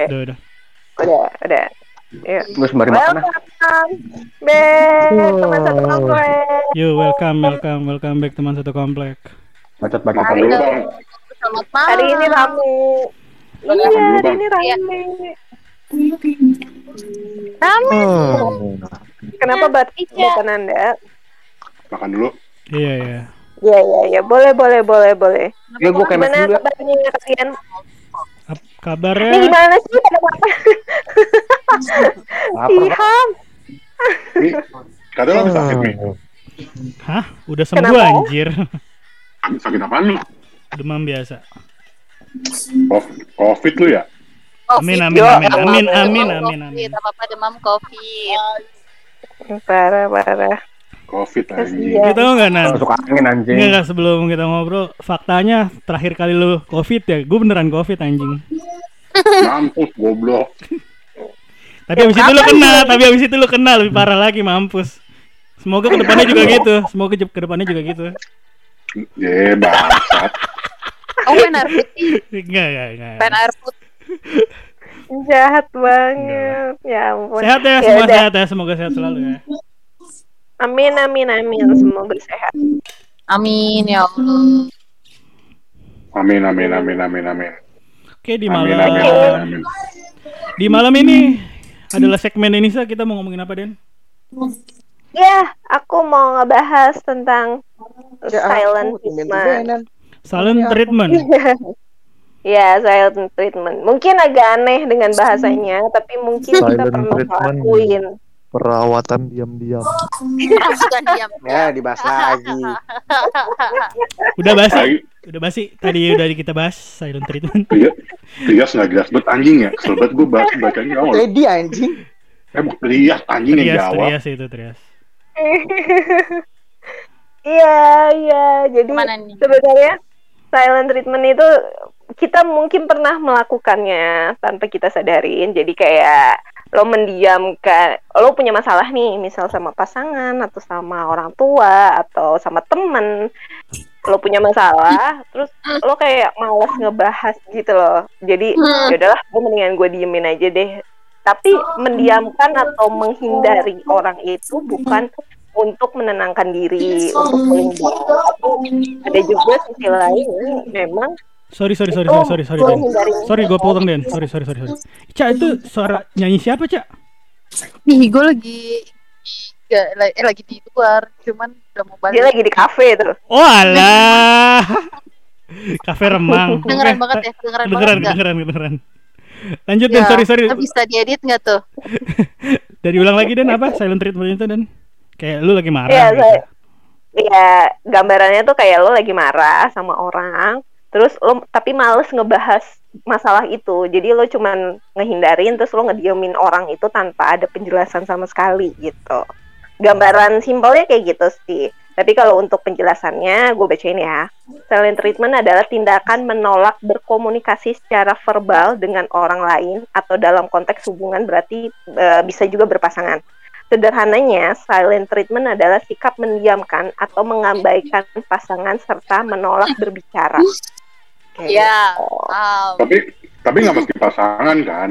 Oke, Udah, udah. udah, udah. Yuk. Gue sembari makan ah. Welcome back teman satu komplek. Yo, welcome, welcome, welcome back teman satu komplek. Bacot bacot Hari ini- bang. Selamat malam. Hari ini ramu. Iya, hari ini rame. Rame. Oh. Kenapa bat Iya. bukan Anda? Makan dulu. Iya, iya. Iya, iya, iya. Boleh, boleh, boleh, boleh. Ya gue kemes Gimana dulu ya. kabarnya kalian? Ap- Ini kabarnya gimana sih pada makan? Lapar. Bang. Iham. Nih, katanya lo sakit nih. Hah? Udah sembuh Kenapa? anjir. Sakit apaan lu? Demam biasa. Covid, COVID lu ya? Amin, amin, amin, amin, amin, amin, amin. Apa-apa demam covid. Parah, parah. COVID anjing. Iya. Kita tau nggak, Nan? Masuk angin anjing. Enggak, enggak, sebelum kita ngobrol, faktanya terakhir kali lu covid ya, gue beneran covid anjing. Mampus goblok. Tapi abis itu lu kena, tapi abis itu lu kena lebih parah lagi, mampus. Semoga ke depannya juga gitu, semoga ke ke depannya juga gitu. Ye, bangsat. Oh, air putih. Enggak, enggak, enggak. Air putih. Jahat banget. Ya ampun. Sehat ya, Ya semua sehat ya, semoga sehat selalu ya. Amin, amin, amin. Semoga sehat. Amin ya Allah. Amin, amin, amin, amin, amin. Oke, di Amin, malam amin, amin, amin. di malam ini adalah segmen ini kita mau ngomongin apa, Den? Ya, aku mau ngebahas tentang Ya silent treatment. tubenan. Silent treatment. Ya, silent treatment. Mungkin agak aneh dengan bahasanya, tapi mungkin kita Silent pernah treatment. ngelakuin. Perawatan diam-diam. Bukan diam. Ya dibahas lagi. Udah basi, Lagi, udah basi. Tadi udah kita bahas silent treatment. Trias, Trias nggak jelas banget anjing ya. Kesel banget gue bahas bacanya awal. Lady anjing. Eh, bukan Trias anjing yang jawab. Trias itu Trias. Iya, iya. Jadi Mana nih? sebenarnya silent treatment itu kita mungkin pernah melakukannya tanpa kita sadarin. Jadi kayak lo mendiamkan, lo punya masalah nih, misal sama pasangan atau sama orang tua atau sama temen, lo punya masalah, terus lo kayak malas ngebahas gitu loh. Jadi Hmm. ya udahlah, gue mendingan gue diemin aja deh. Tapi mendiamkan atau menghindari orang itu bukan untuk menenangkan diri, untuk melindungi. Ada juga sisi lain memang Sorry, sorry, sorry, itu sorry, sorry, sorry, Den. menghindari. Sorry, gue potong Den. Sorry, sorry, sorry, sorry. Cak itu suara nyanyi siapa, Cak? Nih, gue lagi Gak, eh, lagi di luar, cuman udah mau Dia balik. lagi di kafe tuh. Oh alah. Kafe Remang. Kedengeran Oke. banget ya, kedengeran, Kedengeran, banget nggak? kedengeran, kedengeran. Lanjut Den, Ya, sorry, sorry. lo bisa diedit nggak tuh? Dari ulang lagi Den apa? Silent treatment itu Den. Kayak lu lagi marah Iya, gitu. saya- Iya, gambarannya tuh kayak lo lagi marah sama orang, terus lo tapi males ngebahas masalah itu. Jadi lo cuman ngehindarin terus lo ngediemin orang itu tanpa ada penjelasan sama sekali gitu. Gambaran simpelnya kayak gitu sih. Tapi kalau untuk penjelasannya, gue bacain ya. Silent treatment adalah tindakan menolak berkomunikasi secara verbal dengan orang lain atau dalam konteks hubungan berarti eh, bisa juga berpasangan. Sederhananya, silent treatment adalah sikap mendiamkan atau mengabaikan pasangan serta menolak berbicara. Iya. Wow. Tapi tapi nggak mesti pasangan kan?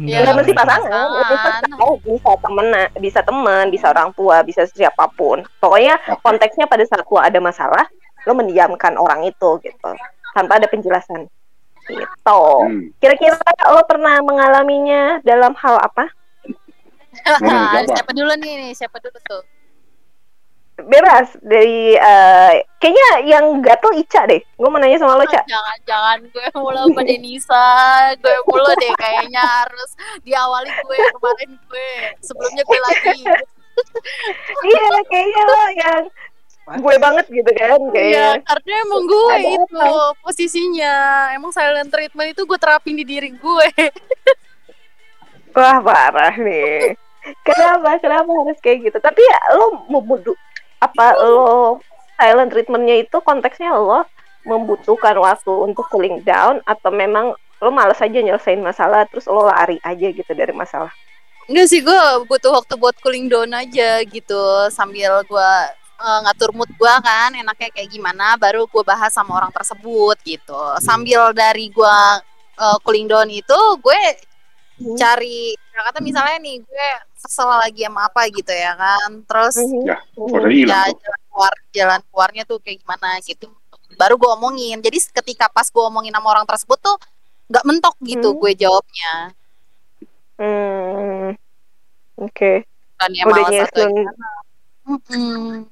Iya, Nggak mesti Iya, pasangan, tahu, bisa temen, bisa teman, bisa orang tua, bisa siapa pun. Pokoknya konteksnya pada saat lo ada masalah, lo mendiamkan orang itu gitu, tanpa ada penjelasan. Gitu. Hmm. Kira-kira lo pernah mengalaminya dalam hal apa? Siapa? siapa dulu nih, nih? Siapa dulu tuh? Bebas dari eh, kayaknya yang gatel Ica deh. Gue mau nanya sama lo, Ca. Jangan, jangan gue mulu apa Denisa, gue mulu deh kayaknya harus diawali gue kemarin gue, sebelumnya gue lagi. Iya, kayaknya lo yang gue banget gitu kan, Iya, kayak. karena emang gue Ada itu posisinya, emang silent treatment itu gue terapin di diri gue. Wah parah nih. Kenapa? Kenapa harus kayak gitu? Tapi ya lo membutuh apa lo silent treatmentnya itu konteksnya lo membutuhkan waktu untuk cooling down atau memang lo males aja nyelesain masalah terus lo lari aja gitu dari masalah. Enggak sih, gue butuh waktu buat cooling down aja gitu, sambil gue eh, ngatur mood gue kan enaknya kayak gimana baru gue bahas sama orang tersebut gitu sambil dari gue eh, cooling down itu gue Hmm. cari ya kata misalnya nih gue kesel lagi sama apa gitu ya kan terus Mhm. Ya, ya jalan keluar jalan keluarnya tuh kayak gimana gitu baru gue omongin jadi ketika pas gue omongin sama orang tersebut tuh nggak mentok gitu Hmm. gue jawabnya Hmm. Oke. kan ya Udah malas atau gimana Mm-mm.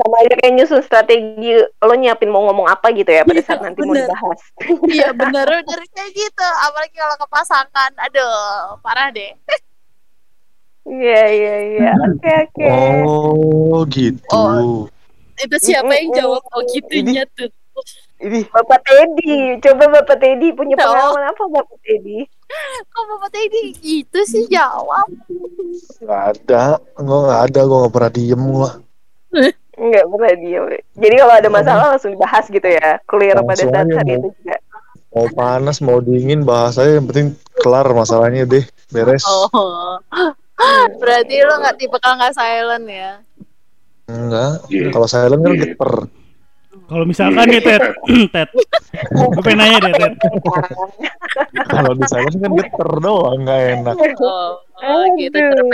Sama aja kayak nyusun strategi lo nyiapin mau ngomong apa gitu ya pada Iya, saat nanti mau bener. dibahas. Iya bener bener kayak gitu apalagi kalau ke pasangan aduh parah deh Iya iya iya. Oke oke. Oh gitu. Oh. itu siapa yang jawab oh gitunya tuh Ini Bapak Teddy, coba Bapak Teddy punya pengalaman apa Bapak Teddy? kok bapak Teddy itu sih jawab Nggak ada. Gue nggak ada. Gue nggak pernah diem gue. Enggak pernah dia. Jadi kalau ada masalah langsung dibahas gitu ya, clear pada saat hari itu juga. Mau panas, mau dingin, bahas aja. Yang penting kelar masalahnya deh. Beres. oh berarti lo nggak tipe kalau nggak silent ya Enggak. Iya. Kalau silent kan Iya. geter. Kalau misalkan nih Ted, Ted, gue pengen nanya deh Ted. Kalau di silent kan geter doang. Nggak enak. oh, oh gitu Aduh.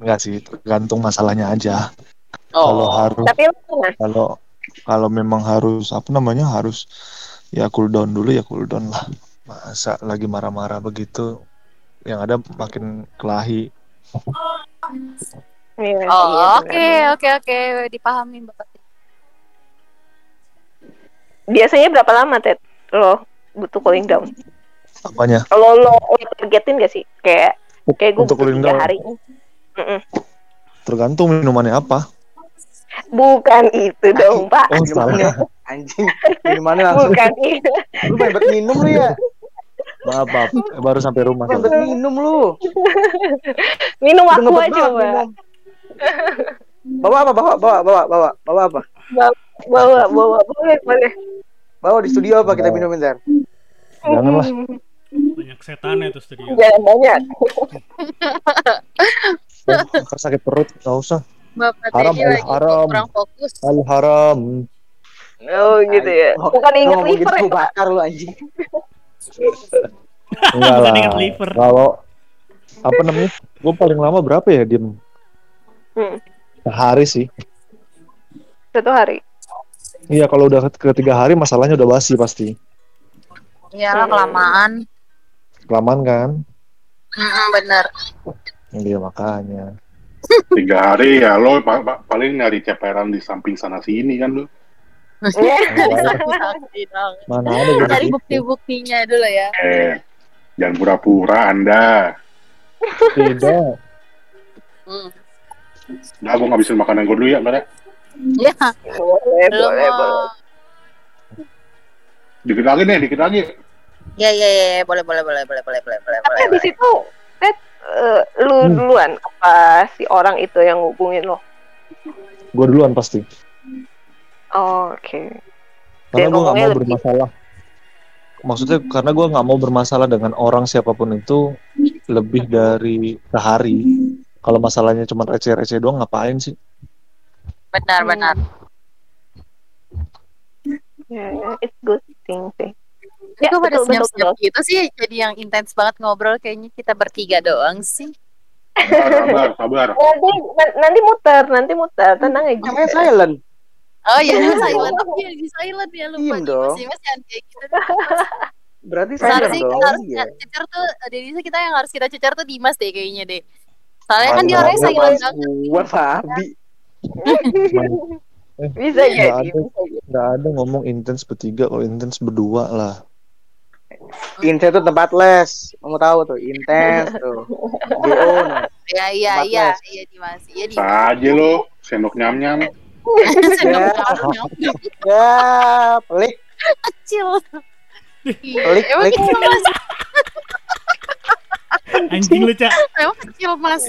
Enggak sih. Tergantung masalahnya aja. oh Kalau harus Tapi kalau kalau memang harus apa namanya harus ya cool down dulu ya cool down lah masa lagi marah-marah begitu yang ada makin kelahi Iya, iya, Oh, oke, oke, oke, dipahami Bapak. Biasanya berapa lama Ted lo butuh cooling down? apanya Lo lo, lo targetin gak sih? Kayak kayak gue Untuk butuh cooling down? hari. Mm-mm. tergantung minumannya apa Bukan itu dong Pak. oh Minumannya salah anjing. Minumannya langsung. Bukan itu. Lu pengen minum lu ya? maaf, maaf. Baru sampai rumah Pengen buat minum lu. Minum aku aja Pak. Bawa apa? Bawa, bawa, bawa, bawa, bawa apa? Bawa bawa boleh boleh. Bawa di studio apa kita minum bentar? janganlah Banyak setannya tuh studio. Jangan banyak. oh, sakit perut nggak usah Bapak Haram, lagi haram. kurang fokus. al haram Oh gitu ya. Oh, Bukan inget ngomong liver gitu ya. bakar lu anjing. enggak Bukan lah ingat liver. kalau apa namanya gue paling lama berapa ya diem Hmm. sehari sih Satu hari. iya kalau udah ke ketiga hari masalahnya udah basi pasti Iyalah kelamaan. kelamaan kan Mm-mm, bener. Iya makanya Tiga hari ya lo pa- pa- paling nyari ceperan di samping sana sini kan lo. Saksi dong. mana ada gitu Cari bukti-buktinya dulu ya. Eh, jangan pura-pura Anda. tidak Hmm. Nah, gue ngabisin makanan gue dulu ya, Mbak. Ya, Boleh boleh boleh. Dikit lagi nih, dikit lagi. Ya, ya, ya, ya, boleh, boleh, boleh, boleh, boleh, boleh, boleh, Tapi boleh. abis itu Ted eh, lu Hmm. duluan apa si orang itu yang hubungin lo? gue duluan pasti Oh, Oke. karena Dan gue nggak mau lebih- bermasalah maksudnya karena gue nggak mau bermasalah dengan orang siapa pun itu lebih dari sehari kalau masalahnya cuma receh-receh doang ngapain sih Benar, benar. Ya, ya, it's good thing sih. Ini kok pada senyap-senyap gitu sih, jadi yang intens banget ngobrol kayaknya kita bertiga doang sih. Sabar, sabar. Nanti na- nanti muter, nanti muter, tenang aja. Namanya silent. Oh iya, dia silent. Oh iya, di silent ya lupa Diem nih. dong. Masih masih kayak gitu. Berarti silent dong. kita harus Iya. cecer tuh, Denisa kita yang harus kita cecer tuh Dimas deh kayaknya deh. Soalnya kan dia orangnya silent banget. gua Fabi. Bisa Nggak jadi. ada. ada ngomong intens bertiga kalau intens berdua lah Intense itu tempat les. Kamu tahu tuh, intense tuh. GO nah. Iya iya iya iya Dimas. Iya Dimas. Saja lo, sendok nyam-nyam. Sendok Ya. Ya, pelik. kecil. Pelik, Emang pelik. kecil mas, Anjing lu, Cak. emang kecil mas.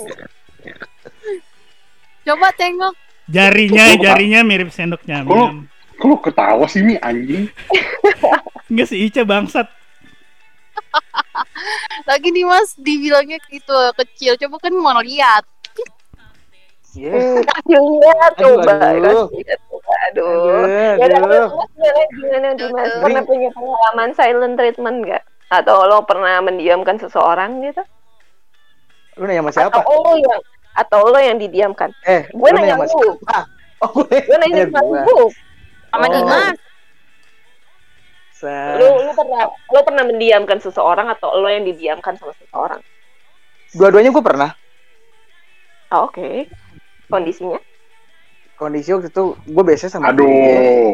Coba tengok. Jarinya, jarinya mirip sendok nyam. Kok lo ketawa sih, Mi, anjing? Enggak si Ica bangsat. Lagi nih mas, dibilangnya gitu kecil. Coba kan mau lihat. Iya. Hmm, Aduh, coba, aduh. kasih lihat coba. Aduh. Aduh, Ya udah, gimana, Dimas? Pernah punya pengalaman silent treatment nggak? Atau lo pernah mendiamkan seseorang gitu? Lu nanya sama siapa? Atau lo yang atau lo yang didiamkan? Eh, Gue lu nanya sama lu. siapa? Oh, gue Gue nanya sama lu. Sama. Dimas. Sa- Lu lu pernah lo pernah mendiamkan seseorang atau lo yang didiamkan sama seseorang? Dua-duanya gue pernah. Oh, Oke. Kondisinya? Kondisi waktu itu gue biasa sama dia. Aduh.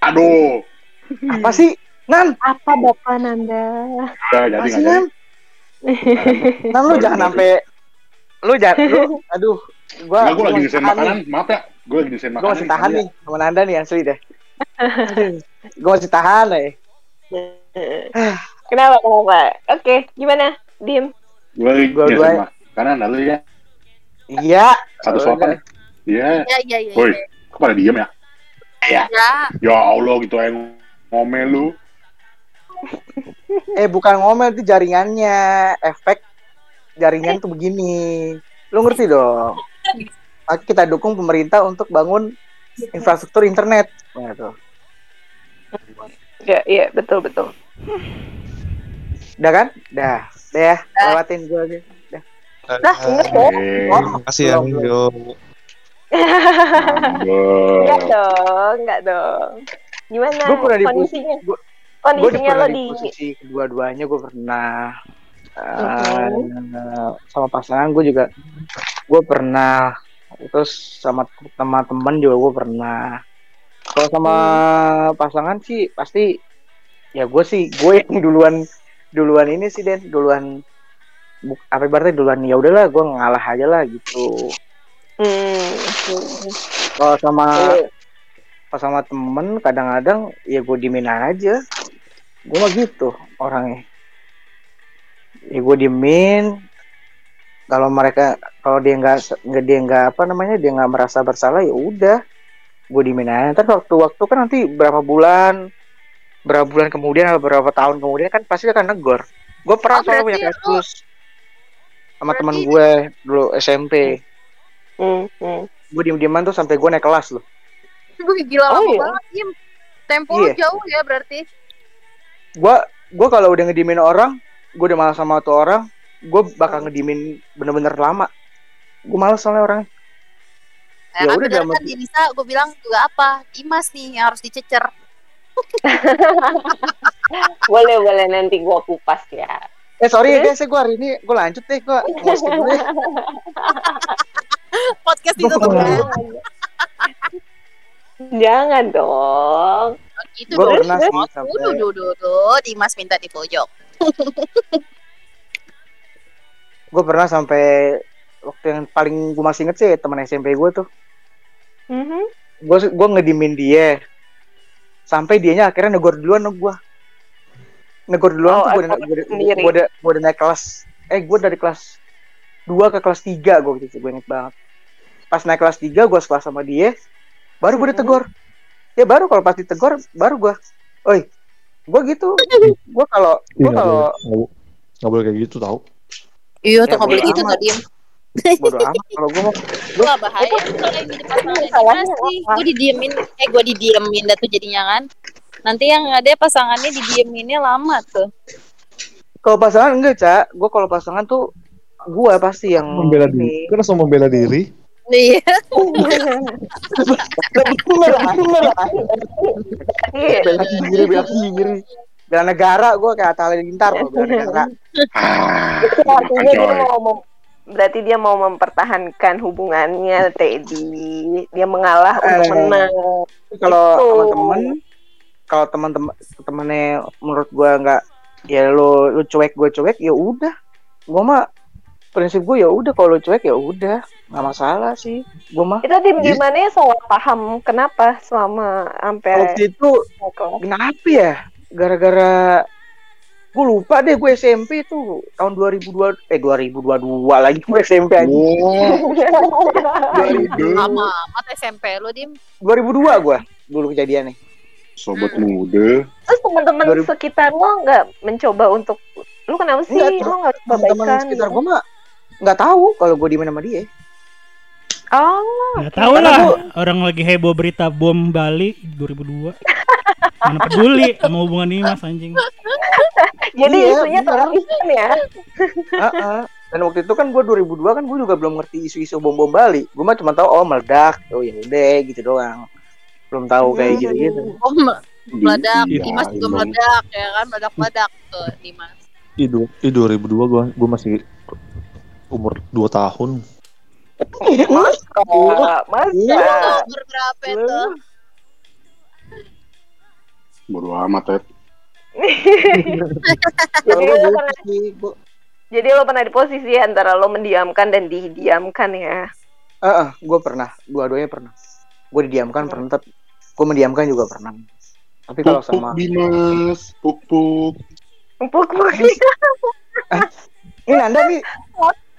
Aduh. Apa sih? Nan, Apa bapak Nanda? Ya, jadi apa sih jadi. Nan? Nan lu jangan sampai lu jangan lu aduh gua gue lagi gua desain tahan makanan. nih. Maaf ya. Gue lagi desain Gua makanan. masih tahan nih sama Nanda nih asli deh. Aduh, gua masih tahan eh. Kenapa kenapa? Oke, gimana? Dim. Gue desain gua- makanan. Lalu ya. Iya. Satu suapan. Iya. Ya, ya, ya. Woi, ya. kok pada diem ya? Ya, Ya Allah gitu yang ngomel lu. Eh bukan ngomel itu jaringannya, efek jaringan tuh begini. Lu ngerti dong? Maka kita dukung pemerintah untuk bangun infrastruktur internet. Nah, tuh. Ya, iya, betul betul. Udah kan? Dah. Udah ya, lewatin gua aja. Dah. Dah, inget dong. Eh, Oh, Makasih ya Ningyo. Enggak dong, enggak dong. Gimana Gua pernah di kondisinya? gua- Gue Kondisinya pernah lo di posisi kedua-duanya gue pernah Mhm. Eh, sama pasangan gue juga gue pernah terus sama teman-teman juga gue pernah kalau sama pasangan sih pasti ya gue sih gue yang duluan duluan ini sih Den. Duluan apa ibaratnya duluan ya udahlah gue ngalah aja lah gitu. Hmm. kalau sama Iya. pas sama temen kadang-kadang ya gue diemin aja. Gue mah gitu orangnya. Ya gue diemin. Kalau mereka kalau dia nggak dia nggak apa namanya dia nggak merasa bersalah ya udah gue diemin aja ntar waktu-waktu kan nanti berapa bulan berapa bulan kemudian atau berapa tahun kemudian kan pasti akan negor gue pernah Oh, soalnya punya kasus sama teman gue dulu SMP Hmm, hmm. gue diem-dieman tuh sampai gue naik kelas loh Gue gila Oh, lama iya? banget. Tempo Iya. jauh ya berarti. gua gua kalau udah ngedimin orang gua udah malas sama tuh orang gua bakal ngedimin bener-bener lama gua malas soalnya orang Ya, Ya kan udah, dalam- kan di Nisa gue bilang juga apa? Dimas nih yang harus dicecer. Boleh boleh nanti gua kupas ya. eh sorry ya guys ya gua hari ini gua lanjut deh dulu ya. Podcast ditutup Gua- ya. Jangan dong. Gitu Gua dong. pernah sih Oh, sampai- Duh, duh, duh, duh. Dimas minta di pojok. gua pernah sampai waktu yang paling gua masih inget sih teman SMP gua tuh. Mhm. gua gua ngedimin dia. Sampai dianya akhirnya negor duluan sama gua. Negor duluan Oh, tuh udah, atau gua, udah, gua, udah, gua udah naik kelas. Eh gua dari kelas 2 ke kelas 3 gua gitu gua inget banget. Pas naik kelas 3 gua sekelas sama dia baru gua Mhm. ditegur ya baru kalau pas ditegur baru gua. Oi gua gitu. Gua kalau gua nggak kalau nggak bo- nggak boleh kayak gitu tau. Iya, Ya, tuh nggak boleh bodo gitu tuh Dim. Bodo amat kalau gua mau Itu nggak bahaya tuh kalau yang di depan gimana sih? Gue didiemin, eh gue didiemin dah tuh jadinya kan. Nanti yang ada pasangannya didieminnya lama tuh. kalau pasangan enggak cak gua kalau pasangan tuh gua pasti yang Membela diri. Kan langsung membela diri. Iya. bener bener Iya. bela diri bela diri bela negara gue kayak Atta Halilintar loh bela negara Ah, Itu artinya dia mau mem- berarti dia mau mempertahankan hubungannya Teddy. Dia mengalah untuk Eh. menang. kalau Gitu. sama temen kalau teman-teman temennya menurut gue nggak ya lo lu cuek gue cuek ya udah gue mah prinsip gue ya udah kalau lu cuek ya udah nggak masalah sih gue mah Itu tim gimana ya salah paham kenapa selama sampai waktu itu kenapa ya gara-gara gue lupa deh gue SMP tuh tahun 2002 eh 2022 lagi gue SMP aja Wow, Lama amat SMP lu Dim. 2002 gue dulu kejadiannya sobat muda. Terus teman-teman 2000. sekitar lo nggak mencoba untuk lu kenapa sih Enggak, lo nggak coba teman-teman baikan? sekitar gue mah nggak tahu kalau gue diemin sama dia Oh, Nggak tahu lah orang lagi heboh berita bom Bali 2002. Mana peduli sama hubungan Dimas anjing. jadi Iya, isunya benar. terpisah ya. Heeh. Dan waktu itu kan gue 2002 kan gue juga belum ngerti isu-isu bom bom Bali. Gue mah cuma tahu oh meledak, oh ya udah gitu doang. Belum tahu kayak Hmm. gitu-gitu. Oh, me- meledak. Iya, Dimas juga emang. meledak ya kan, meledak-meledak tuh Dimas. Du- ih, 2002 gua gua masih umur 2 tahun. Masa, masa. Umur berapa itu? Bodo amat ya. Jadi Kalau lo gua pernah, jadi lo pernah di posisi antara lo mendiamkan dan didiamkan ya. Heeh, gue pernah, dua-duanya pernah. Gue didiamkan Hmm. pernah, tapi gue mendiamkan juga pernah. Tapi kalau Puk puk sama Dimas, puk puk. Empuk ini Nanda nih,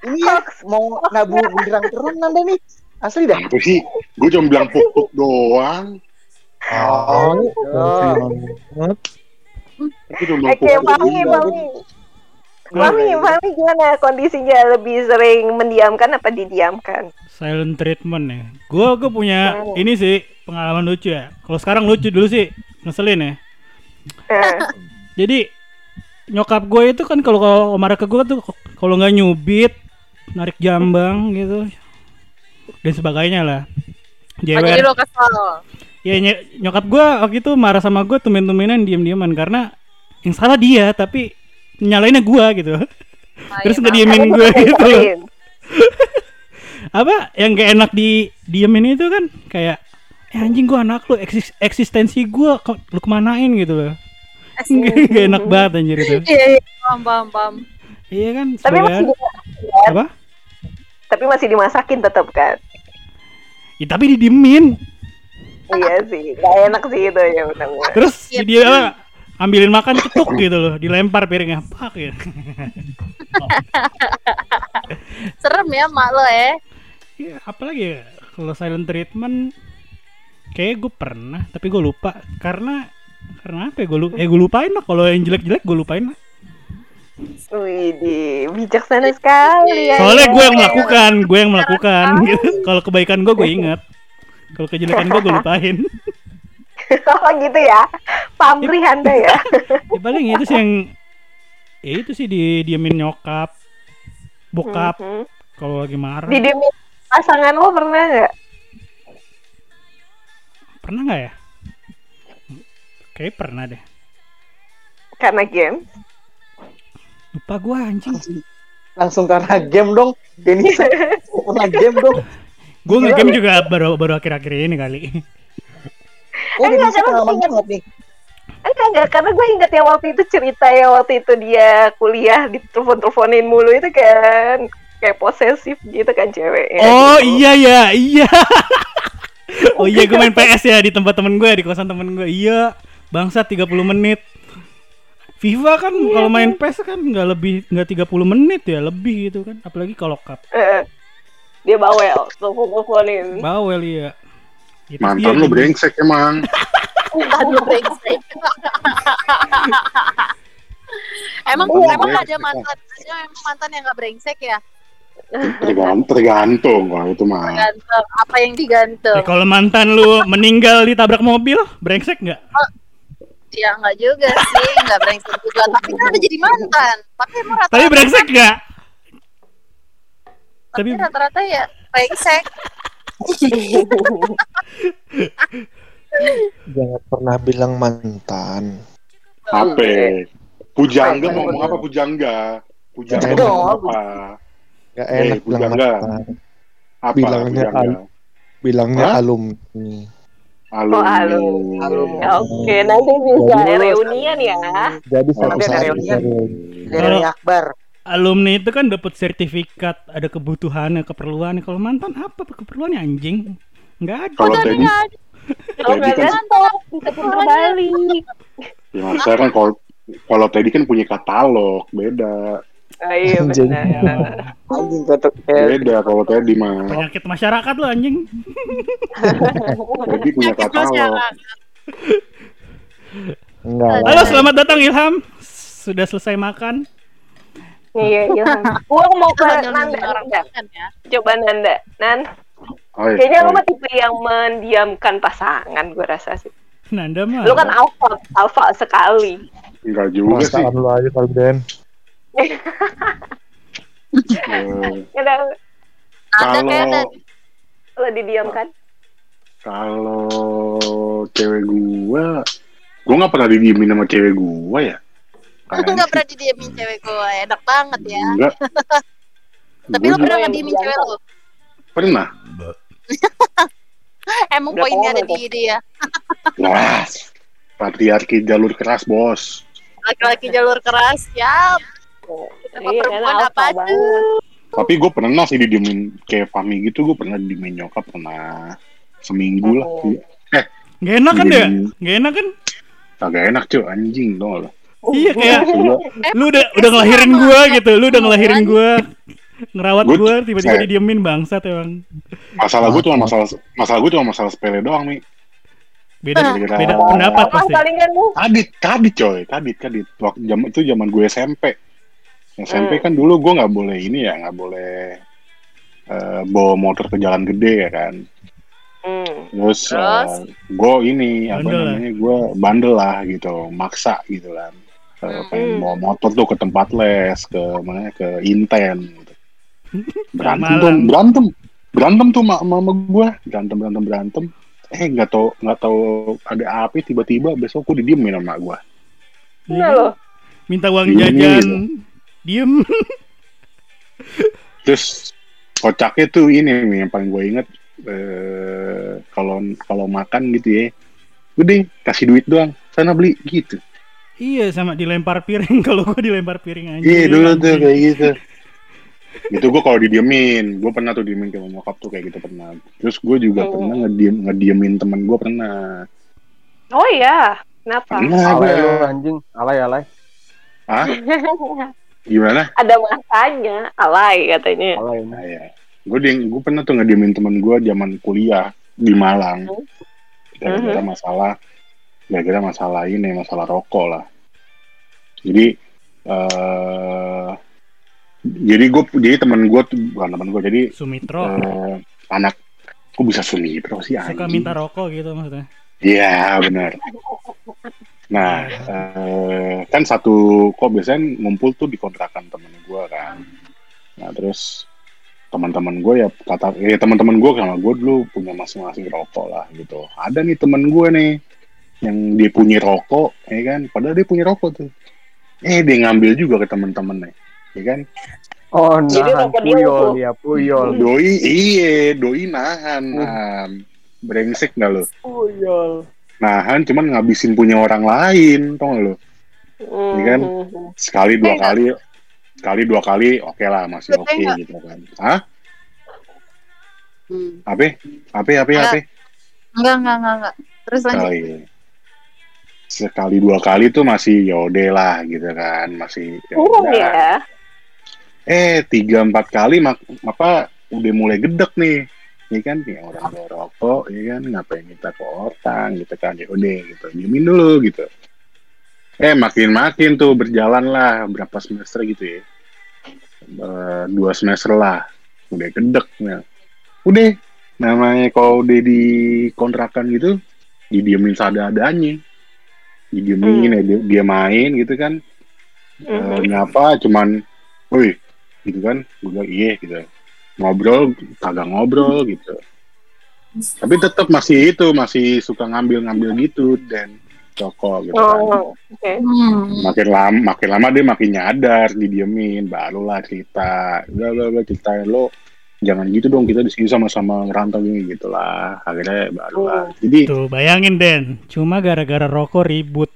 ini ya, mau nabu bunderang terus Nanda nih, asli dah. Apa sih? Gue cuma bilang puk puk doang. Oh, banget. Tapi cuma bilang Oke. Mami, Mami. Mami, Mami gimana kondisinya lebih sering mendiamkan apa didiamkan? Silent treatment ya. Gua gua punya Oh. ini sih pengalaman lucu ya. Kalau sekarang lucu dulu sih ngeselin ya. Eh, Jadi nyokap gue itu kan kalau kalau marah ke gue tuh kalau nggak nyubit, narik jambang gitu dan sebagainya lah. Oh, jadi Jewer. lo kesel. Ya ny- nyokap gue waktu itu marah sama gue tumen-tumenan diem-dieman karena yang salah dia tapi nyalainnya gue gitu. Terus nggak diemin gue gitu? Apa yang gak enak di diemin itu kan kayak eh anjing gue anak lu eksis- eksistensi gue kok lu kemanain gitu loh. gak enak banget anjir itu. Iya, iya, paham, paham, paham. Iya kan? Tapi masih dimasakin, apa? tapi masih dimasakin tetap kan? Ya tapi didiemin. Iya sih, gak enak sih itu ya benar-benar. Terus Iya. dia apa, ambilin makan cetuk gitu loh, dilempar piringnya. Pak ya. Serem ya mak lo ya. Iya, apalagi ya kalau silent treatment kayak gue pernah tapi gue lupa karena karena apa ya gue lupa eh gue lupain lah kalau yang jelek-jelek gue lupain lah Wih, bijaksana sekali ya. soalnya gue yang melakukan gue yang melakukan gitu. kalau kebaikan gue gue ingat kalau kejelekan gue gue lupain oh gitu ya. Pamrih Anda ya. ya paling itu sih yang ya itu sih di diemin nyokap bokap Mhm. kalau lagi marah Didiemin pasangan lo pernah nggak? pernah nggak ya kayak pernah deh Karena game? lupa gue anjing langsung karena game dong. Denisa, pernah game dong. Gue ngegame juga baru baru akhir-akhir ini kali Oh, Enggak, Denisa karena pengalaman ingat. nih. Enggak, enggak, karena gue ingat yang waktu itu cerita ya waktu itu dia kuliah ditelepon-teleponin mulu itu kan kayak posesif gitu kan ceweknya. Oh gitu. iya ya iya. oh iya gue main PS ya di tempat temen gue di kosan temen gue. Iya bangsat 30 menit. FIFA kan kalau main PS kan nggak lebih nggak 30 menit ya lebih gitu kan. Apalagi kalau cup. Eh, dia bawel, telepon-teleponin. Bawel iya. Gitu Mantan dia lu gitu. brengsek emang. Aduh, brengsek. emang Mantan emang brengsek, ada mantan ada emang mantan yang gak brengsek ya Tergantung, tergantung kalau itu mah. gantung apa yang digantung Ya, kalau mantan lu meninggal ditabrak mobil, brengsek nggak? ya nggak juga sih nggak brengsek juga tapi kan ada jadi mantan tapi emang Tapi rata-rata brengsek nggak? Tapi rata-rata ya brengsek Jangan pernah bilang mantan. Apa? Pujangga mau ngomong apa Pujangga? Pujangga mau ngomong apa? Gak Eh, enak bilang pujangga. mantan. Apa Bilangnya Pujangga? Bilangnya Hah? alumni. Oh, Alumni. alumni. Oke, nanti bisa reunian ya. Jadi satu Ada saat reunian. Dari Akbar. Alumni itu kan dapat sertifikat, ada kebutuhannya, keperluannya. Kalau mantan apa keperluannya anjing? Nggak ada. Kalau Teddy, Kalau nggak kan, ada, bisa putar balik. ya kan kalau kalau Teddy kan punya katalog, beda. Oh, iya Anjing. benar. Anjing kata eh, Beda kalau Teddy mah. Penyakit masyarakat lo anjing. Teddy punya katalog. enggak. Halo, selamat datang Ilham. Sudah selesai makan? Iya, iya. Gua mau ke Nanda, ya Coba Nanda. Nan, Oh, iya, Kayaknya lu mah tipe yang mendiamkan pasangan gue rasa sih. Nanda mah. Lu kan alpha, alpha sekali. Enggak juga sih. Perasaan lu aja kali Den. Kalau lo didiamkan. kalau cewek gua, gua nggak pernah didiemin sama cewek gua ya. Nggak sih pernah didiemin cewek gue enak banget ya Enggak. tapi lu pernah yang nggak diemin cewek lu pernah. emang poinnya ada di dia Keras. Patriarki jalur keras, Bos. laki-laki jalur keras ya Apa perempuan apa banget. Tapi gue pernah sih didiemin kayak Fahmi gitu, gue pernah didiemin nyokap pernah seminggu lah. Oh. Gak enak kan ya? Didiemin- Gak enak kan? Kagak enak cuy, anjing dong lo. Iya kayak Gua, lu udah udah ngelahirin gua gitu, lu udah ngelahirin gua. Ngerawat Gua- gua tiba-tiba saya- didiemin bangsat emang. masalah gue cuma masalah masalah gue cuma masalah sepele doang nih. Beda Gara-gara- beda pendapat Apa pasti. Kadit, kadit coy, kadit, kadit. Waktu jam itu zaman gue SMP. SMP Hmm. kan dulu gue nggak boleh ini ya, nggak boleh eh, bawa motor ke jalan gede ya kan. Hmm. Terus, Terus? gue ini apa Bandel namanya gue bandel lah gitu, maksa gitu kan. Eh, Hmm. pengen bawa motor tuh ke tempat les, ke mana ke Inten. Gitu. Berantem tuh, berantem, berantem tuh sama mama gue, berantem berantem berantem. Eh nggak tau nggak tau ada apa tiba-tiba besok gue didiemin sama gue. Nah lo. Minta uang Diemin jajan. gitu. Diem. Terus kocaknya tuh ini nih yang paling gue inget eh, kalau kalau makan gitu ya, udah kasih duit doang, sana beli gitu. Iya sama dilempar piring kalau gua dilempar piring aja. Iya dulu tuh kayak gitu. Itu gue kalau didiemin, gue pernah tuh diemin ke nyokap tuh kayak gitu pernah. Terus gue juga Oh. pernah ngediem ngediemin temen gue pernah. Oh iya. Kenapa? Pernah Alay gue. lu anjing, alay alay. Hah? Gimana? Ada masanya, alay katanya. Alay. Nah, ya. Gue gue pernah tuh ngediemin temen gue zaman kuliah di Malang. Gara-gara masalah, gara-gara masalah ini, masalah rokok lah. Jadi, eh jadi gue, jadi temen gue tuh bukan temen gue, jadi Sumitro eh, anak, kok bisa Sumitro sih suka anjing? minta rokok gitu maksudnya. Iya benar. Nah, eh, kan satu kok biasanya ngumpul tuh di kontrakan temen gue kan. Nah terus teman-teman gue ya kata ya teman-teman gue sama gue dulu punya masing-masing rokok lah gitu. Ada nih temen gue nih yang dia punya rokok, ya kan? Padahal dia punya rokok tuh. Eh dia ngambil juga ke temen-temennya, ya kan? Oh, Jadi nahan dia puyol dia, puyol. Doi, iye, doi nahan, nahan. Brengsek gak lo? Puyol. Nahan cuman ngabisin punya orang lain, tau gak lo? Iya kan? Hmm. sekali dua Enggak. kali sekali dua kali oke lah masih oke enggak? gitu kan Hah? Hmm. apa apa apa apa enggak enggak enggak enggak terus lanjut sekali sekali dua kali tuh masih yaudah lah gitu kan masih Kurang ya. eh tiga empat kali mak apa udah mulai gedek nih. Ini kan ya orang bawa rokok ya kan ngapain kita ke orang gitu kan ya udah gitu diemin dulu gitu. Eh makin makin tuh berjalan lah berapa semester gitu ya. Eh, dua semester lah udah gedek ya. udah namanya kalau udah di kontrakan gitu didiemin seadanya didiemin ya dia, dia main gitu kan. Eh, Mhm. nyapa cuman woi gitu kan. Gue bilang iya gitu. Ngobrol kagak ngobrol gitu. Tapi tetap masih itu masih suka ngambil-ngambil gitu dan rokok gitu kan. Oh, oke. Hmm. makin lama makin lama dia makin nyadar didiemin barulah cerita udah udah udah ceritain lo jangan gitu dong kita di sini sama-sama ngerantau gini gitulah. Akhirnya barulah. Jadi Tuh bayangin Den, cuma gara-gara rokok ribut.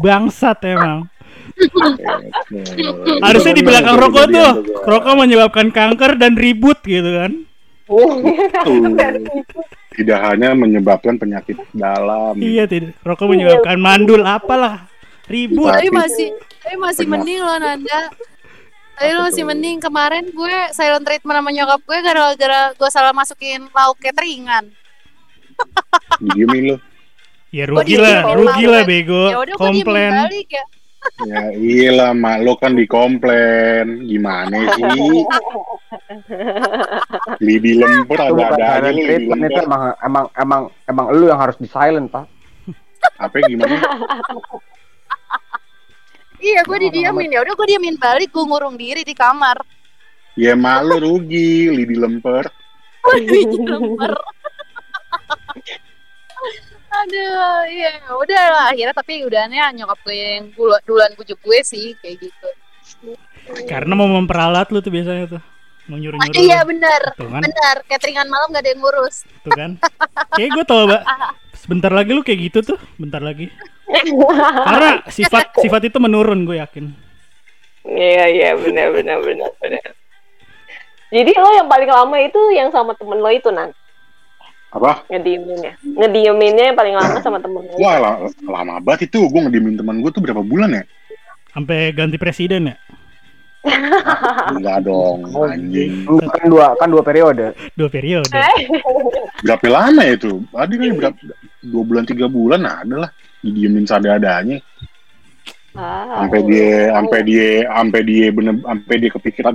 Bangsat emang. Harusnya di belakang rokok tuh, rokok menyebabkan kanker dan ribut gitu kan. Tuh. tidak hanya menyebabkan penyakit dalam. Iya tidak, rokok menyebabkan mandul apalah. Ribut. tapi masih tapi masih mending loh Nanda tapi Apa masih mending kemarin gue silent treatment sama nyokap gue gara-gara gue salah masukin lauk cateringan diemin lo Ya rugi lah, rugi lah bego. ya udah gue diemin Komplain. balik ya Ya iyalah mak lo kan dikomplain. Gimana sih? Lidi Itu bukan ada ada aja lo lidi emang emang emang emang lu yang harus di silent pak. Apa gimana? Iya, gue didiamin ya. Udah gue diamin balik, gue ngurung diri di kamar. Ya mak lo rugi, lidi lemper. Biji lemper. Aduh, iya, udah lah. Akhirnya tapi udahnya nyokap gue yang dulu- duluan bujuk gue sih kayak gitu. Karena mau memperalat lu tuh biasanya tuh. Mau Ah, nyuruh-nyuruh. iya benar, kan, benar. Cateringan malam gak ada yang ngurus. tuh kan. Kayak gue tau, Mbak. Sebentar lagi lu kayak gitu tuh, bentar lagi. Karena sifat sifat itu menurun gue yakin. Iya iya benar benar benar benar. Jadi lo yang paling lama itu yang sama temen lo itu nan Apa? ngedieminnya, ngedieminnya yang paling lama sama temen lo. Wah la- lama banget itu. Gue ngediemin teman gue tuh berapa bulan ya? Sampai ganti presiden ya. Enggak dong, Oh, anjing. Lu kan dua kan dua periode. Dua periode. Berapa lama ya itu? Ada kan berapa? Dua bulan, tiga bulan ada lah. Didiemin sada-adanya. Ah, Sampai dia, sampai dia, sampai dia bener, sampai dia kepikiran,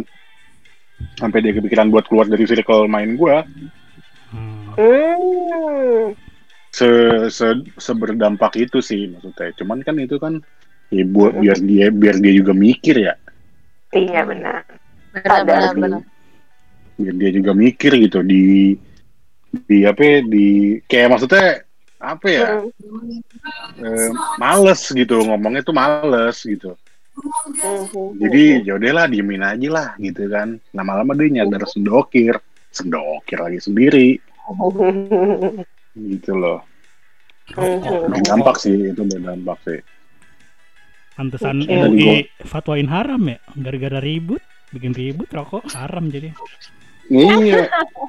sampai dia kepikiran buat keluar dari circle main gue. Hmm. Hmm. Se, se, seberdampak itu sih maksudnya. Cuman kan itu kan, ya buat biar dia, biar dia juga mikir ya. Iya benar. Benar, Ada benar. biar dia juga mikir gitu di di apa ya, di kayak maksudnya apa ya Hmm. eh, males gitu ngomongnya tuh males gitu Hmm. jadi yaudahlah diemin aja lah gitu kan lama-lama dia nyadar sendokir sendokir lagi sendiri gitu loh Hmm. berdampak sih itu berdampak sih Pantesan Oke. MUI fatwain haram ya. Gara-gara ribut, bikin ribut rokok haram jadi. iya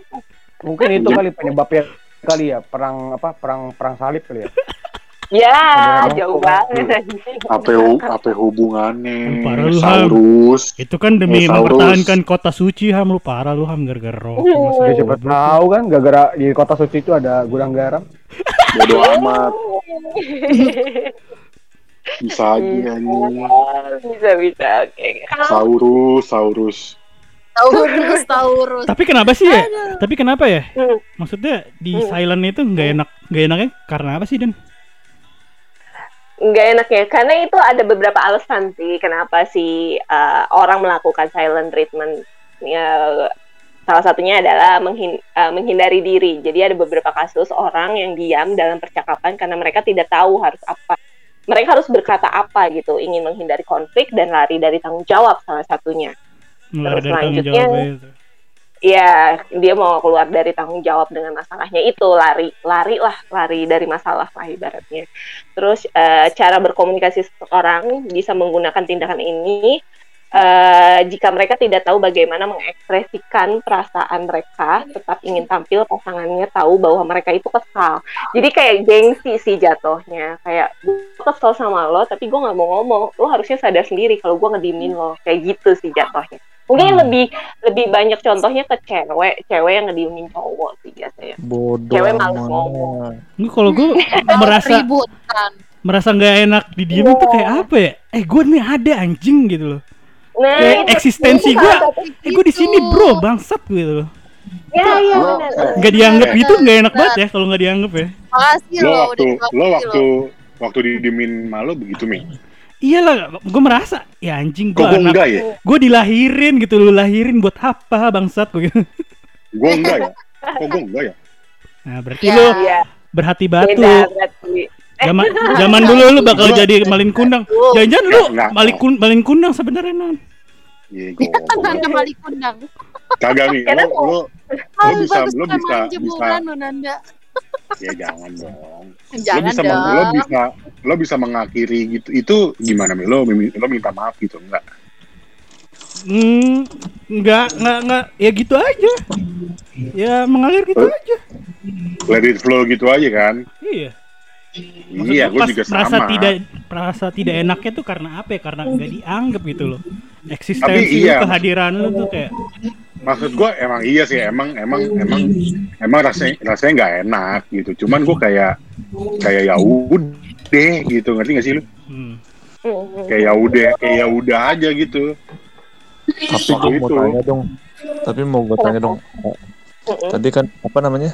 Mungkin itu kali penyebabnya kali ya perang apa perang perang salib kali ya. Ya Ada jauh banget. Apa apa hubungannya? Parah lu, Ham. Saurus. Itu kan demi Saurus. mempertahankan kota suci ham. Lu parah lu ham gara-gara masa Ya siapa tahu kan gara-gara di kota suci itu ada gudang garam. bodo amat. Bisa aja anjing. Bisa bisa. Oke. Kalau Saurus Saurus Taurus, Taurus. Tapi kenapa sih ya? Tapi kenapa ya? Hmm. Maksudnya di Hmm. silent itu nggak enak, nggak enaknya karena apa sih Dan? nggak enaknya karena itu ada beberapa alasan sih kenapa sih uh, orang melakukan silent treatment ya salah satunya adalah menghin- uh, menghindari diri jadi ada beberapa kasus orang yang diam dalam percakapan karena mereka tidak tahu harus apa mereka harus berkata apa gitu ingin menghindari konflik dan lari dari tanggung jawab salah satunya Mulai Terus selanjutnya-. Iya, dia mau keluar dari tanggung jawab dengan masalahnya itu lari, lari lah, lari dari masalah lah ibaratnya. Terus eh, cara berkomunikasi seseorang bisa menggunakan tindakan ini eh, jika mereka tidak tahu bagaimana mengekspresikan perasaan mereka, tetap ingin tampil pasangannya tahu bahwa mereka itu kesal. Jadi kayak gengsi sih jatuhnya, kayak gue kesel sama lo, tapi gue nggak mau ngomong. Lo harusnya sadar sendiri kalau gue ngediemin lo, kayak gitu sih jatuhnya. Mungkin Hmm. lebih lebih banyak contohnya ke cewek, cewek yang ngediemin cowok sih biasanya. Bodoh Cewek males amat. ngomong. Nggak, kalau gue merasa kan. merasa nggak enak didiemin tuh kayak apa ya? Eh gue nih ada anjing gitu loh. Nah, Kayak itu- eksistensi salah satu- Eh gue di sini bro bangsat gitu loh. Ya, ya, Lo- benar. Nggak dianggap gitu nggak enak banget ya kalau nggak dianggap ya. Makasih lo lo waktu udah lo waktu waktu didiemin malu begitu mi Iya lah, gue merasa ya anjing gue anak, enggak ya gue dilahirin gitu, lu lahirin buat apa bangsat gue gitu. gue enggak ya kok gue enggak ya Nah berarti Ya. lu Iya, berhati batu. beda berarti. Zaman zaman dulu lu bakal Gua- jadi malin kundang. Jangan-jangan lu malin kun malin kundang sebenarnya non. Iya, Kan gue kembali kundang. kagak nih. Lo, lo Bagus, bisa, kan bisa, bisa. Lo. Ya jangan dong. Lo Jangan bisa, meng- lo dong. bisa, lo bisa mengakhiri gitu. Itu gimana mi? Lo, lo minta maaf gitu enggak? Hmm, enggak enggak enggak ya gitu aja. Ya mengalir gitu Eh. aja. Let it flow gitu aja kan? Iya. Maksud iya, gue juga merasa sama. tidak merasa tidak enaknya tuh karena apa ya? Karena nggak dianggap gitu loh. Eksistensi Tapi iya. kehadiran lu tuh kayak Maksud gue emang iya sih, emang emang emang emang rasanya rasanya nggak enak gitu. Cuman gue kayak kayak ya udah gitu, ngerti gak sih lu? hmm, kayak ya udah kayak ya udah aja gitu Tapi Waktu gue mau itu. tanya dong. Tapi mau gue tanya dong. Mm-mm. Tadi kan apa namanya?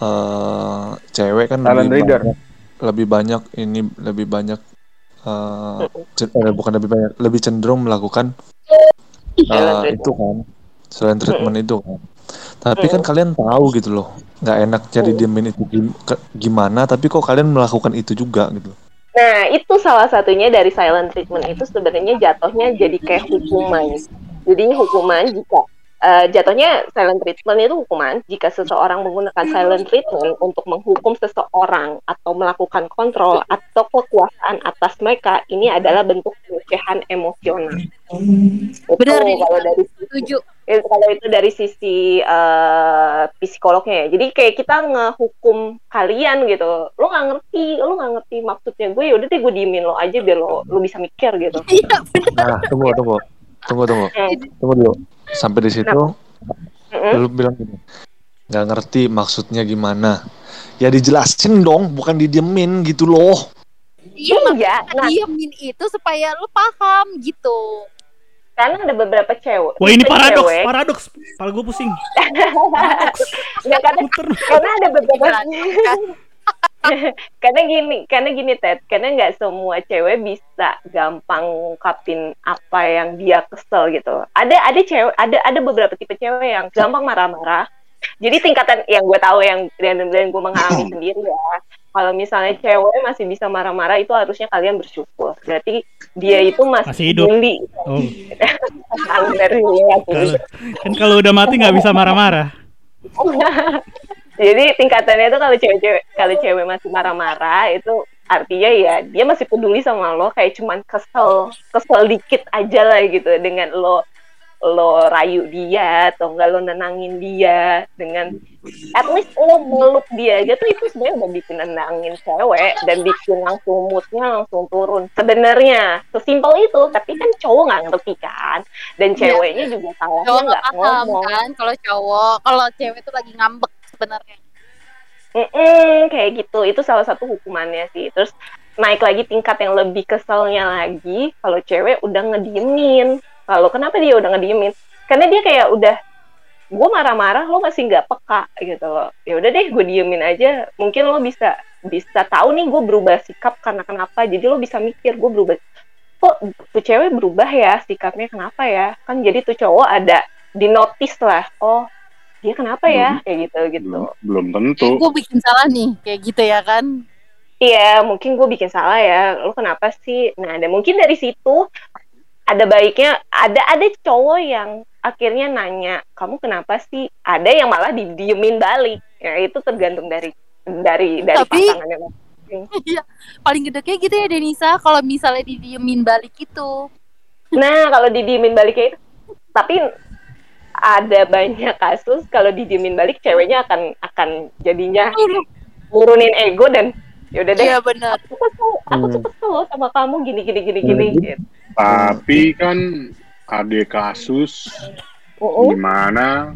eh cewek kan lebih reader. banyak, lebih banyak ini lebih banyak eh ce- eh, bukan lebih banyak lebih cenderung melakukan eh, itu kan selain treatment itu kan. Tapi kan kalian tahu gitu loh, nggak enak jadi diemin itu gimana. Tapi kok kalian melakukan itu juga gitu. Nah, itu salah satunya dari silent treatment itu sebenarnya jatuhnya jadi kayak hukuman. Jadi hukuman jika eh, jatuhnya silent treatment itu hukuman jika seseorang menggunakan silent treatment untuk menghukum seseorang atau melakukan kontrol atau kekuasaan atas mereka, ini adalah bentuk pelecehan emosional. Itu Benar, Dini. kalau dari Setuju. Eh, kalau itu dari sisi eh, psikolognya ya jadi kayak kita ngehukum kalian gitu lo nggak ngerti lo nggak ngerti maksudnya gue ya udah deh gue diemin lo aja biar lo lo bisa mikir gitu Iya, benar. Nah, tunggu, tunggu, tunggu, tunggu, Hmm. tunggu dulu. Sampai di situ, Mm-mm. lu bilang gini, nggak ngerti maksudnya gimana. Ya dijelasin dong, bukan didiemin gitu loh. Iya, iya nah diemin itu supaya lu paham gitu. karena ada beberapa cewek Wah ini paradoks, cewek- paradoks. Kepala gue pusing. Nggak, karena karena ada beberapa? karena gini karena gini Ted. Karena nggak semua cewek bisa gampang ngungkapin apa yang dia kesel gitu. Ada ada cewek ada ada beberapa tipe cewek yang gampang marah-marah. Jadi tingkatan yang gue tahu yang dan dan gue mengalami sendiri ya. Kalau misalnya cewek masih bisa marah-marah itu harusnya kalian bersyukur. Berarti dia itu masih, Masih hidup. Oh, kan kalau udah mati nggak bisa marah-marah. Jadi tingkatannya itu kalau cewek-cewek kalau cewek masih marah-marah itu artinya ya dia masih peduli sama lo kayak cuman kesel kesel dikit aja lah gitu dengan lo lo rayu dia atau enggak lo nenangin dia dengan at least lo meluk dia aja tuh itu sebenarnya udah bikin nenangin cewek dan bikin langsung moodnya langsung turun. Sebenarnya sesimpel itu tapi kan cowok nggak ngerti kan? Dan Iya. ceweknya juga salahnya Cowok nggak ngomong. kan kalau cowok, kalau cewek tuh lagi ngambek sebenarnya. Mm-mm, kayak gitu. Itu salah satu hukumannya sih. Terus naik lagi tingkat yang lebih keselnya lagi kalau cewek udah ngediemin. Kalau kenapa dia udah ngediemin? Karena dia kayak udah gue marah-marah lo masih nggak peka gitu loh. Ya udah deh gue diemin aja. Mungkin lo bisa bisa tahu nih gue berubah sikap karena kenapa. Jadi lo bisa mikir gue berubah. Kok tuh cewek berubah ya sikapnya? Kenapa ya? Kan jadi tuh cowok ada di notice lah. Oh dia kenapa ya kayak gitu gitu belum belum tentu Gue bikin salah nih, kayak gitu ya kan? Iya, mungkin gue bikin salah ya. Lu kenapa sih? Nah, ada mungkin dari situ ada baiknya ada ada cowok yang akhirnya nanya, "Kamu kenapa sih?" Ada yang malah didiemin balik. Ya, itu tergantung dari dari dari Tapi- pasangannya. Iya, paling gede kayak gitu ya Denisa. Kalau misalnya didiemin balik itu, Nah, kalau didiemin baliknya itu tapi ada banyak kasus kalau didiemin balik ceweknya akan akan jadinya nurunin ego dan yaudah deh iya benar. aku kesel aku tuh kesel loh sama kamu gini gini gini gini gitu. tapi kan ada kasus Uh-uh. di mana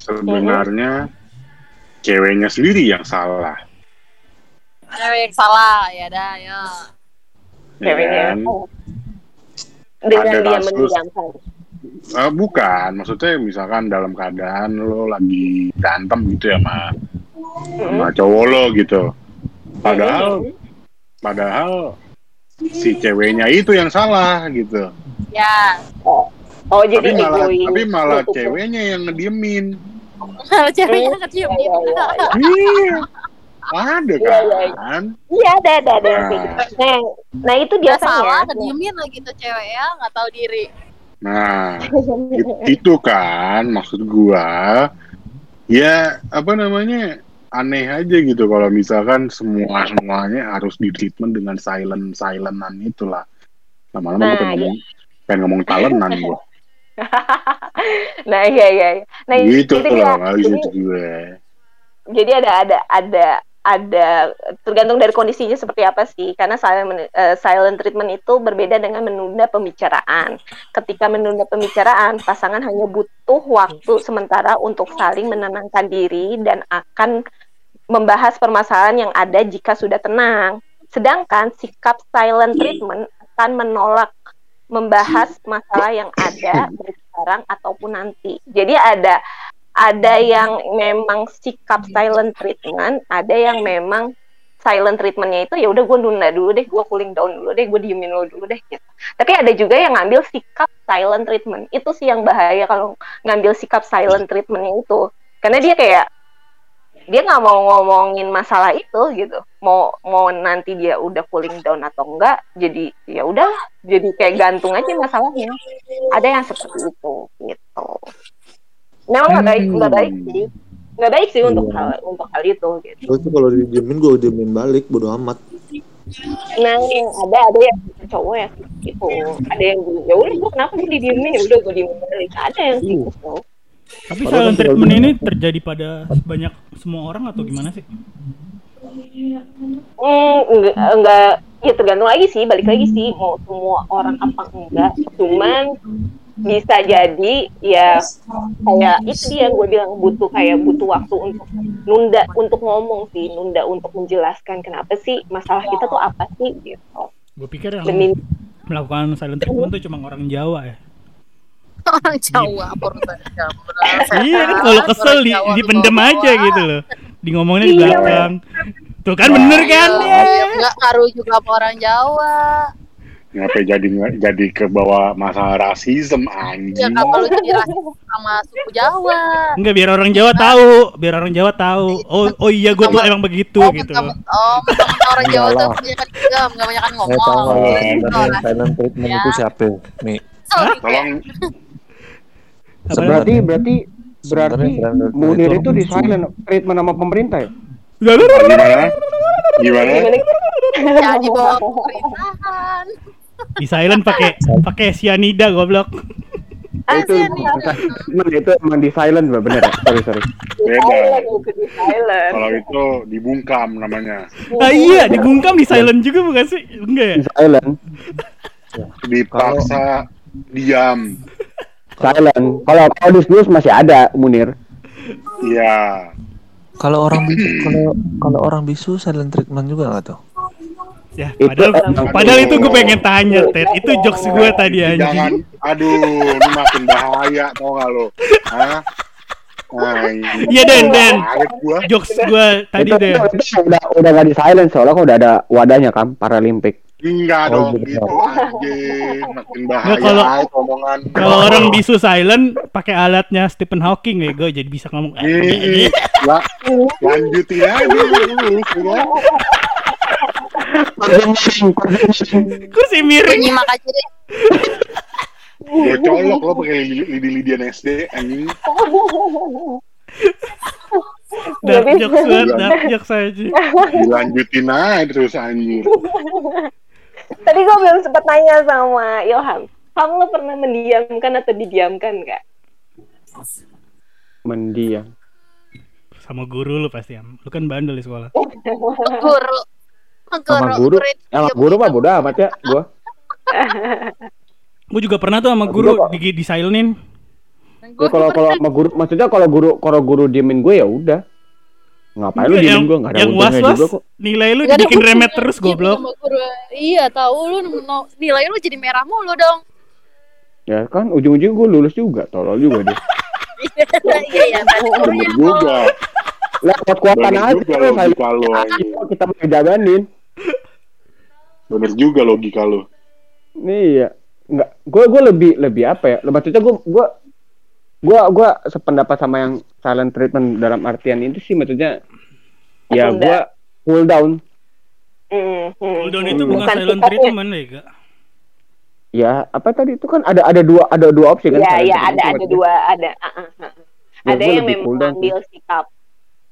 sebenarnya ceweknya sendiri yang salah Cewek yang salah ya dah ya. ya ceweknya kan? dengan Ada dia kasus. mendiamkan Eh, bukan. Maksudnya misalkan dalam keadaan lo lagi berantem gitu ya sama sama cowok lo gitu. Padahal padahal si ceweknya itu yang salah gitu. Ya, oh tapi jadi malah egois. tapi malah ceweknya yang ngediemin. Kalau ceweknya Iya, gitu. iya, iya. iya. Ada Iya, iya, iya. kan? Iya ada ada ada yang kayak gitu. nah nah itu Dia biasanya salah, kediemin lagi tuh cewek ya, nggak tahu diri. Nah it- itu kan maksud gua. Ya apa namanya aneh aja gitu kalau misalkan semua semuanya harus di treatment dengan silent silentan itulah. Lama-lama Nah, pengen ngomong pengen ngomong talentan gua. Nah iya iya iya. nah gitu itu loh habis Jadi- gue. jadi ada ada ada ada tergantung dari kondisinya seperti apa sih. Karena silent, eh, silent treatment itu berbeda dengan menunda pembicaraan. Ketika menunda pembicaraan pasangan hanya butuh waktu sementara untuk saling menenangkan diri dan akan membahas permasalahan yang ada jika sudah tenang. Sedangkan sikap silent treatment akan menolak membahas masalah yang ada sekarang ataupun nanti. Jadi ada ada yang memang sikap silent treatment, ada yang memang silent treatmentnya itu ya udah gue nunda dulu deh, gue cooling down dulu deh, gue diemin dulu dulu deh gitu. Tapi ada juga yang ngambil sikap silent treatment. Itu sih yang bahaya kalau ngambil sikap silent treatmentnya itu, karena dia kayak dia nggak mau ngomongin masalah itu gitu. Mau mau nanti dia udah cooling down atau enggak jadi ya udah jadi kayak gantung aja masalahnya. Ada yang seperti itu gitu memang nggak baik nggak baik sih nggak baik sih untuk Iya. hal untuk hal itu gitu tuh kalau didiemin gue diemin balik bodo amat. nah ada ada yang cowok ya gitu ada yang ya udah gue kenapa gue didiemin ya udah gue diemin balik ada yang gitu Tapi Padahal silent kan treatment ini terjadi pada banyak semua orang atau gimana sih? Hmm, enggak, enggak, ya tergantung lagi sih, balik lagi sih mau semua orang apa enggak. Cuman bisa jadi ya kayak itu dia yang gue bilang butuh kayak butuh waktu untuk nunda untuk ngomong sih, nunda untuk menjelaskan kenapa sih masalah kita tuh apa sih gitu. Gue pikir yang Demi melakukan silent treatment tuh cuma orang Jawa ya. Orang Jawa, orang Jawa. iya kan kalau kesel di, dipendem tuh aja gitu loh. Di ngomongnya di Iya. belakang. Tuh kan bener kan? Iya, Enggak ngaruh juga sama orang Jawa. Ngapain jadi jadi ke bawah masalah rasisme Ya anjing. kalau lu jadi rasis sama suku Jawa. Enggak biar orang Jawa tahu, biar orang Jawa tahu. Oh oh iya gue tuh emang begitu Oh, gitu. mentang- oh, mentang-mentang orang Jawa tuh Enggak lah. kebanyakan diam, nggak banyakan Saya ngomong. tahu kalau Oh, silent treatment Ya. itu siapa? Nih, Sorry, Tolong Berarti berarti berarti Munir itu di silent treatment sama pemerintah ya? gimana? Gimana? Gimana? ya di bawah pemerintahan. Di silent pakai pakai cyanida goblok. itu Asian nih. treatment itu emang di silent Mbak, bener ya? Sorry sorry. Beda. Silent, itu di silent. Kalau itu dibungkam namanya. Ah iya, dibungkam di silent juga bukan sih? Enggak ya? Di silent, Dipaksa diam. silent. Kalau kalau di masih ada Munir. Iya. kalau orang bisu, kalau kalau orang bisu silent treatment juga nggak tuh? Ya, Itu padahal padahal itu gue pengen tanya, Ted. Itu jokes gue tadi Jangan, anjing. aduh, ini makin bahaya tau gak lo? Hah? Iya, Den, Den. Jokes gue tadi itu, deh. itu, itu udah udah gak di silent soalnya kan udah ada wadahnya kan Paralimpik. Enggak Oh, dong, gitu. anjing. Makin bahaya kalau- omongan. Kalau orang bisu silent pakai alatnya Stephen Hawking ya, gue jadi bisa ngomong. Ih, la- lanjutin aja lu, ya. Kursi miring. Nyimak aja deh. Gue colok lo pakai lidi-lidian SD anjing. Dark jokes banget, dark jokes aja. Dilanjutin aja terus anjir. Tadi gue belum sempat nanya sama Ilham. Kamu lo pernah mendiamkan atau didiamkan nggak? Mendiam. Sama guru lu pasti am. Lu kan bandel di sekolah. Guru. Sama guru. Sama guru mah bodo amat ya gua. Gue juga pernah tuh sama guru di, di silenin. Ya, kalau kalau sama guru maksudnya kalau guru kalau guru diemin gue ya udah. Ngapain lu diemin gue enggak ada yang was untungnya was juga kok. nilai lu Nggak ada dibikin remet terus goblok. Iya, tahu lu nilai lu jadi merah mulu dong. Ya kan ujung-ujung gue lulus juga, tolol juga dia. Iya, iya. Bener juga. Lah kuat-kuatan Bener aja kan. Ayo, kita mau jaganin. Bener juga logika lo. Nih ya. Enggak, gue gue lebih lebih apa ya? Maksudnya gue gue gue gue sependapat sama yang silent treatment dalam artian itu sih maksudnya ya gue cool down Hmm, hmm, Cooldown hmm. itu bukan silent sikapnya. treatment ya, Kak. ya apa tadi itu kan ada ada dua ada dua opsi kan Iya, silent iya treatment ada ada dua ada. ah, ah, ah. Ya, Ada yang lebih memang cool down ambil sikap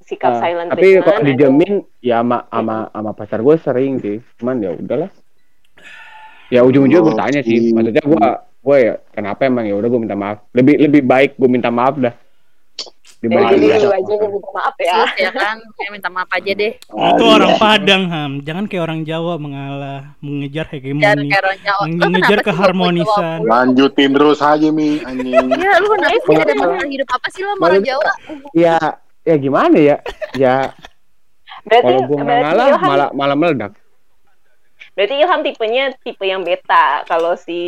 sikap Nah, silent tapi treatment. kalau ada- dijamin ya sama sama sama pacar gue sering sih cuman ya udahlah ya ujung-ujungnya gue Oh, tanya sih gitu. maksudnya gue gue ya kenapa emang ya udah gue minta maaf lebih lebih baik gue minta maaf dah dibanding jadi gua lu minta aja maaf. yang minta maaf ya. Ya kan, kayak minta maaf aja deh. Itu orang iya. Padang, Ham. Jangan kayak orang Jawa mengalah, mengejar Jangan hegemoni, mengejar keharmonisan. Lanjutin terus aja mi anjing. Iya, lu kenapa sih ada masalah hidup apa sih lo sama orang Jawa? ya ya gimana ya ya Berarti kalau gue nggak berarti ngalah Ilham, malah malah meledak Berarti Ilham tipenya tipe yang beta. Kalau si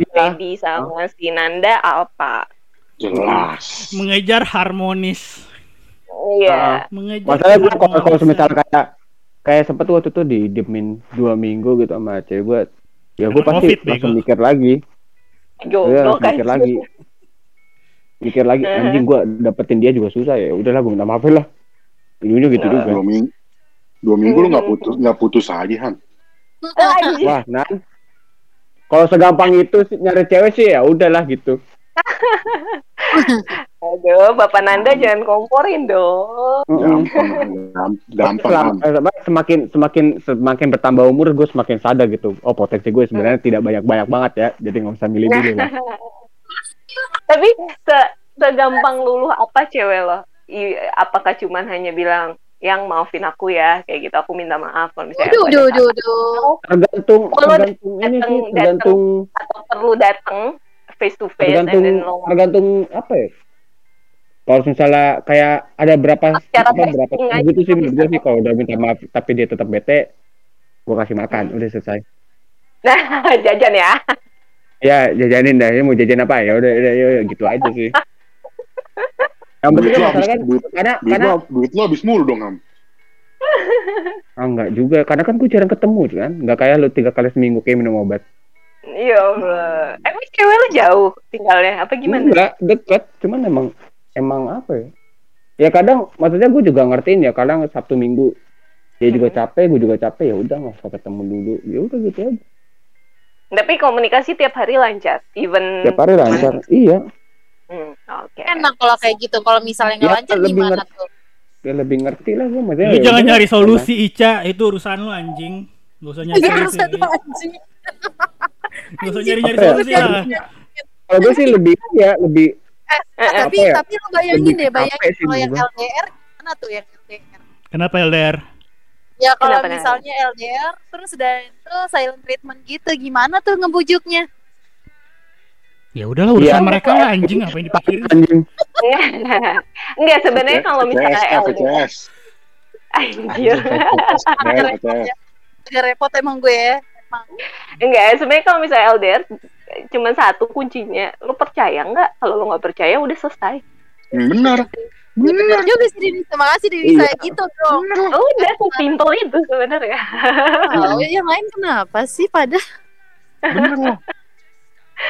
Iya. Feby sama si Nanda alpha. Jelas. Mengejar harmonis. Iya. Mengejar Masalahnya gue kalau kalau semisal kayak kayak sempet waktu itu di diemin dua minggu gitu sama cewek gue, ya gue pasti Covid, langsung bego. mikir lagi, Iya, Goblok mikir aja. lagi, mikir lagi, anjing gue dapetin dia juga susah ya, udahlah gue minta maafin lah, ujungnya gitu juga. Dua minggu, dua minggu lu nggak putus nggak putus aja Han. Ah. Wah, nah, kalau segampang itu sih nyari cewek sih ya udahlah gitu. Aduh, Bapak Nanda jangan komporin dong. Gampang, gampang eh, semakin semakin semakin bertambah umur gue semakin sadar gitu oh potensi gue sebenarnya tidak banyak banyak banget ya jadi nggak usah milih-milih lah Tapi se segampang luluh apa cewek lo? I- apakah cuman hanya bilang yang maafin aku ya kayak gitu aku minta maaf kalau misalnya Duh, duh, duh, duh. tergantung tergantung ini sih tergantung atau perlu datang face to face and tergantung then lo tergantung apa ya? Kalau misalnya kayak ada berapa Secara apa, berapa testing aja gitu sih menurut sih kalau udah minta maaf tapi dia tetap bete gue kasih makan udah selesai. Nah jajan ya ya jajanin dah. Ya mau jajan apa? Ya udah udah ya, gitu aja sih. Yang penting lo kan kan duit, karena duit karena lo duit lo habis mulu dong Han. ah, enggak juga. Karena kan gue jarang ketemu kan. Nggak kayak lu tiga kali seminggu kayak minum obat. Iya Allah. Emang cewek lo jauh tinggalnya? Apa gimana? Enggak deket. Cuman emang emang apa ya? Ya kadang maksudnya gue juga ngertiin ya kadang sabtu minggu. Dia juga Hmm. capek gue juga capek. Ya udah nggak usah ketemu dulu. Ya udah gitu aja tapi komunikasi tiap hari lancar even tiap hari lancar iya Hmm, oke Enak kalau kayak gitu. Kalau misalnya nggak Ya, lancar lebih gimana ngerti. tuh? ya lebih ngerti lah gue maksudnya Lu ya jangan nyari karena- solusi Ica, itu urusan lu anjing. Gak usah nyari Gak solusi. ada anjing. Gak usah nyari-nyari Apa ya? solusi lah. kalau gue sih lebih ya lebih Eh, Eh, tapi ya? tapi lu bayangin Lebih deh, bayangin kalau yang. LDR gimana tuh yang LDR? Kenapa LDR? Ya kalau Kenapa, misalnya LDR terus udah itu silent treatment gitu, gimana tuh ngebujuknya? Ya udahlah urusan Iya. mereka lah anjing apa yang dipikirin. anjing enggak sebenarnya kalau misalnya LDR anjir VCS. Agak repot emang gue ya. Emang. enggak sebenarnya kalau misalnya LDR cuma satu kuncinya lu percaya nggak kalau lu nggak percaya udah selesai Hmm, Benar. Ya, bener juga sih Dini. Terima kasih Dini Iya. saya gitu dong. udah sesimpel itu sebenarnya Oh, yang lain kenapa sih pada? Benar lo.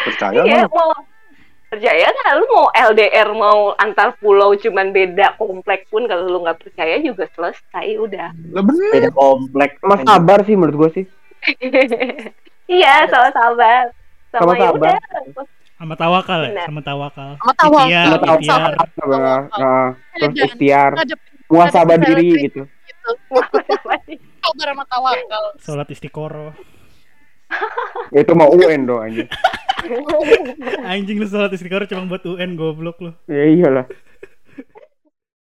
Percaya iya mau percaya nggak lu mau LDR mau antar pulau cuman beda komplek pun kalau lu nggak percaya juga selesai udah Lah benar. beda komplek sama sabar sih menurut gue sih iya sama sahabat sama, Sama ya udah Sama tawakal ya, sama tawakal. Sama tawakal. Sama tawakal. ikhtiar. Benar. Nah, terus ikhtiar muasabah diri gitu gitu. Sabar sama tawakal. Sholat istiqoroh. itu mau UN doang anjing Anjing lu sholat istiqoroh cuma buat UN goblok lu. ya iyalah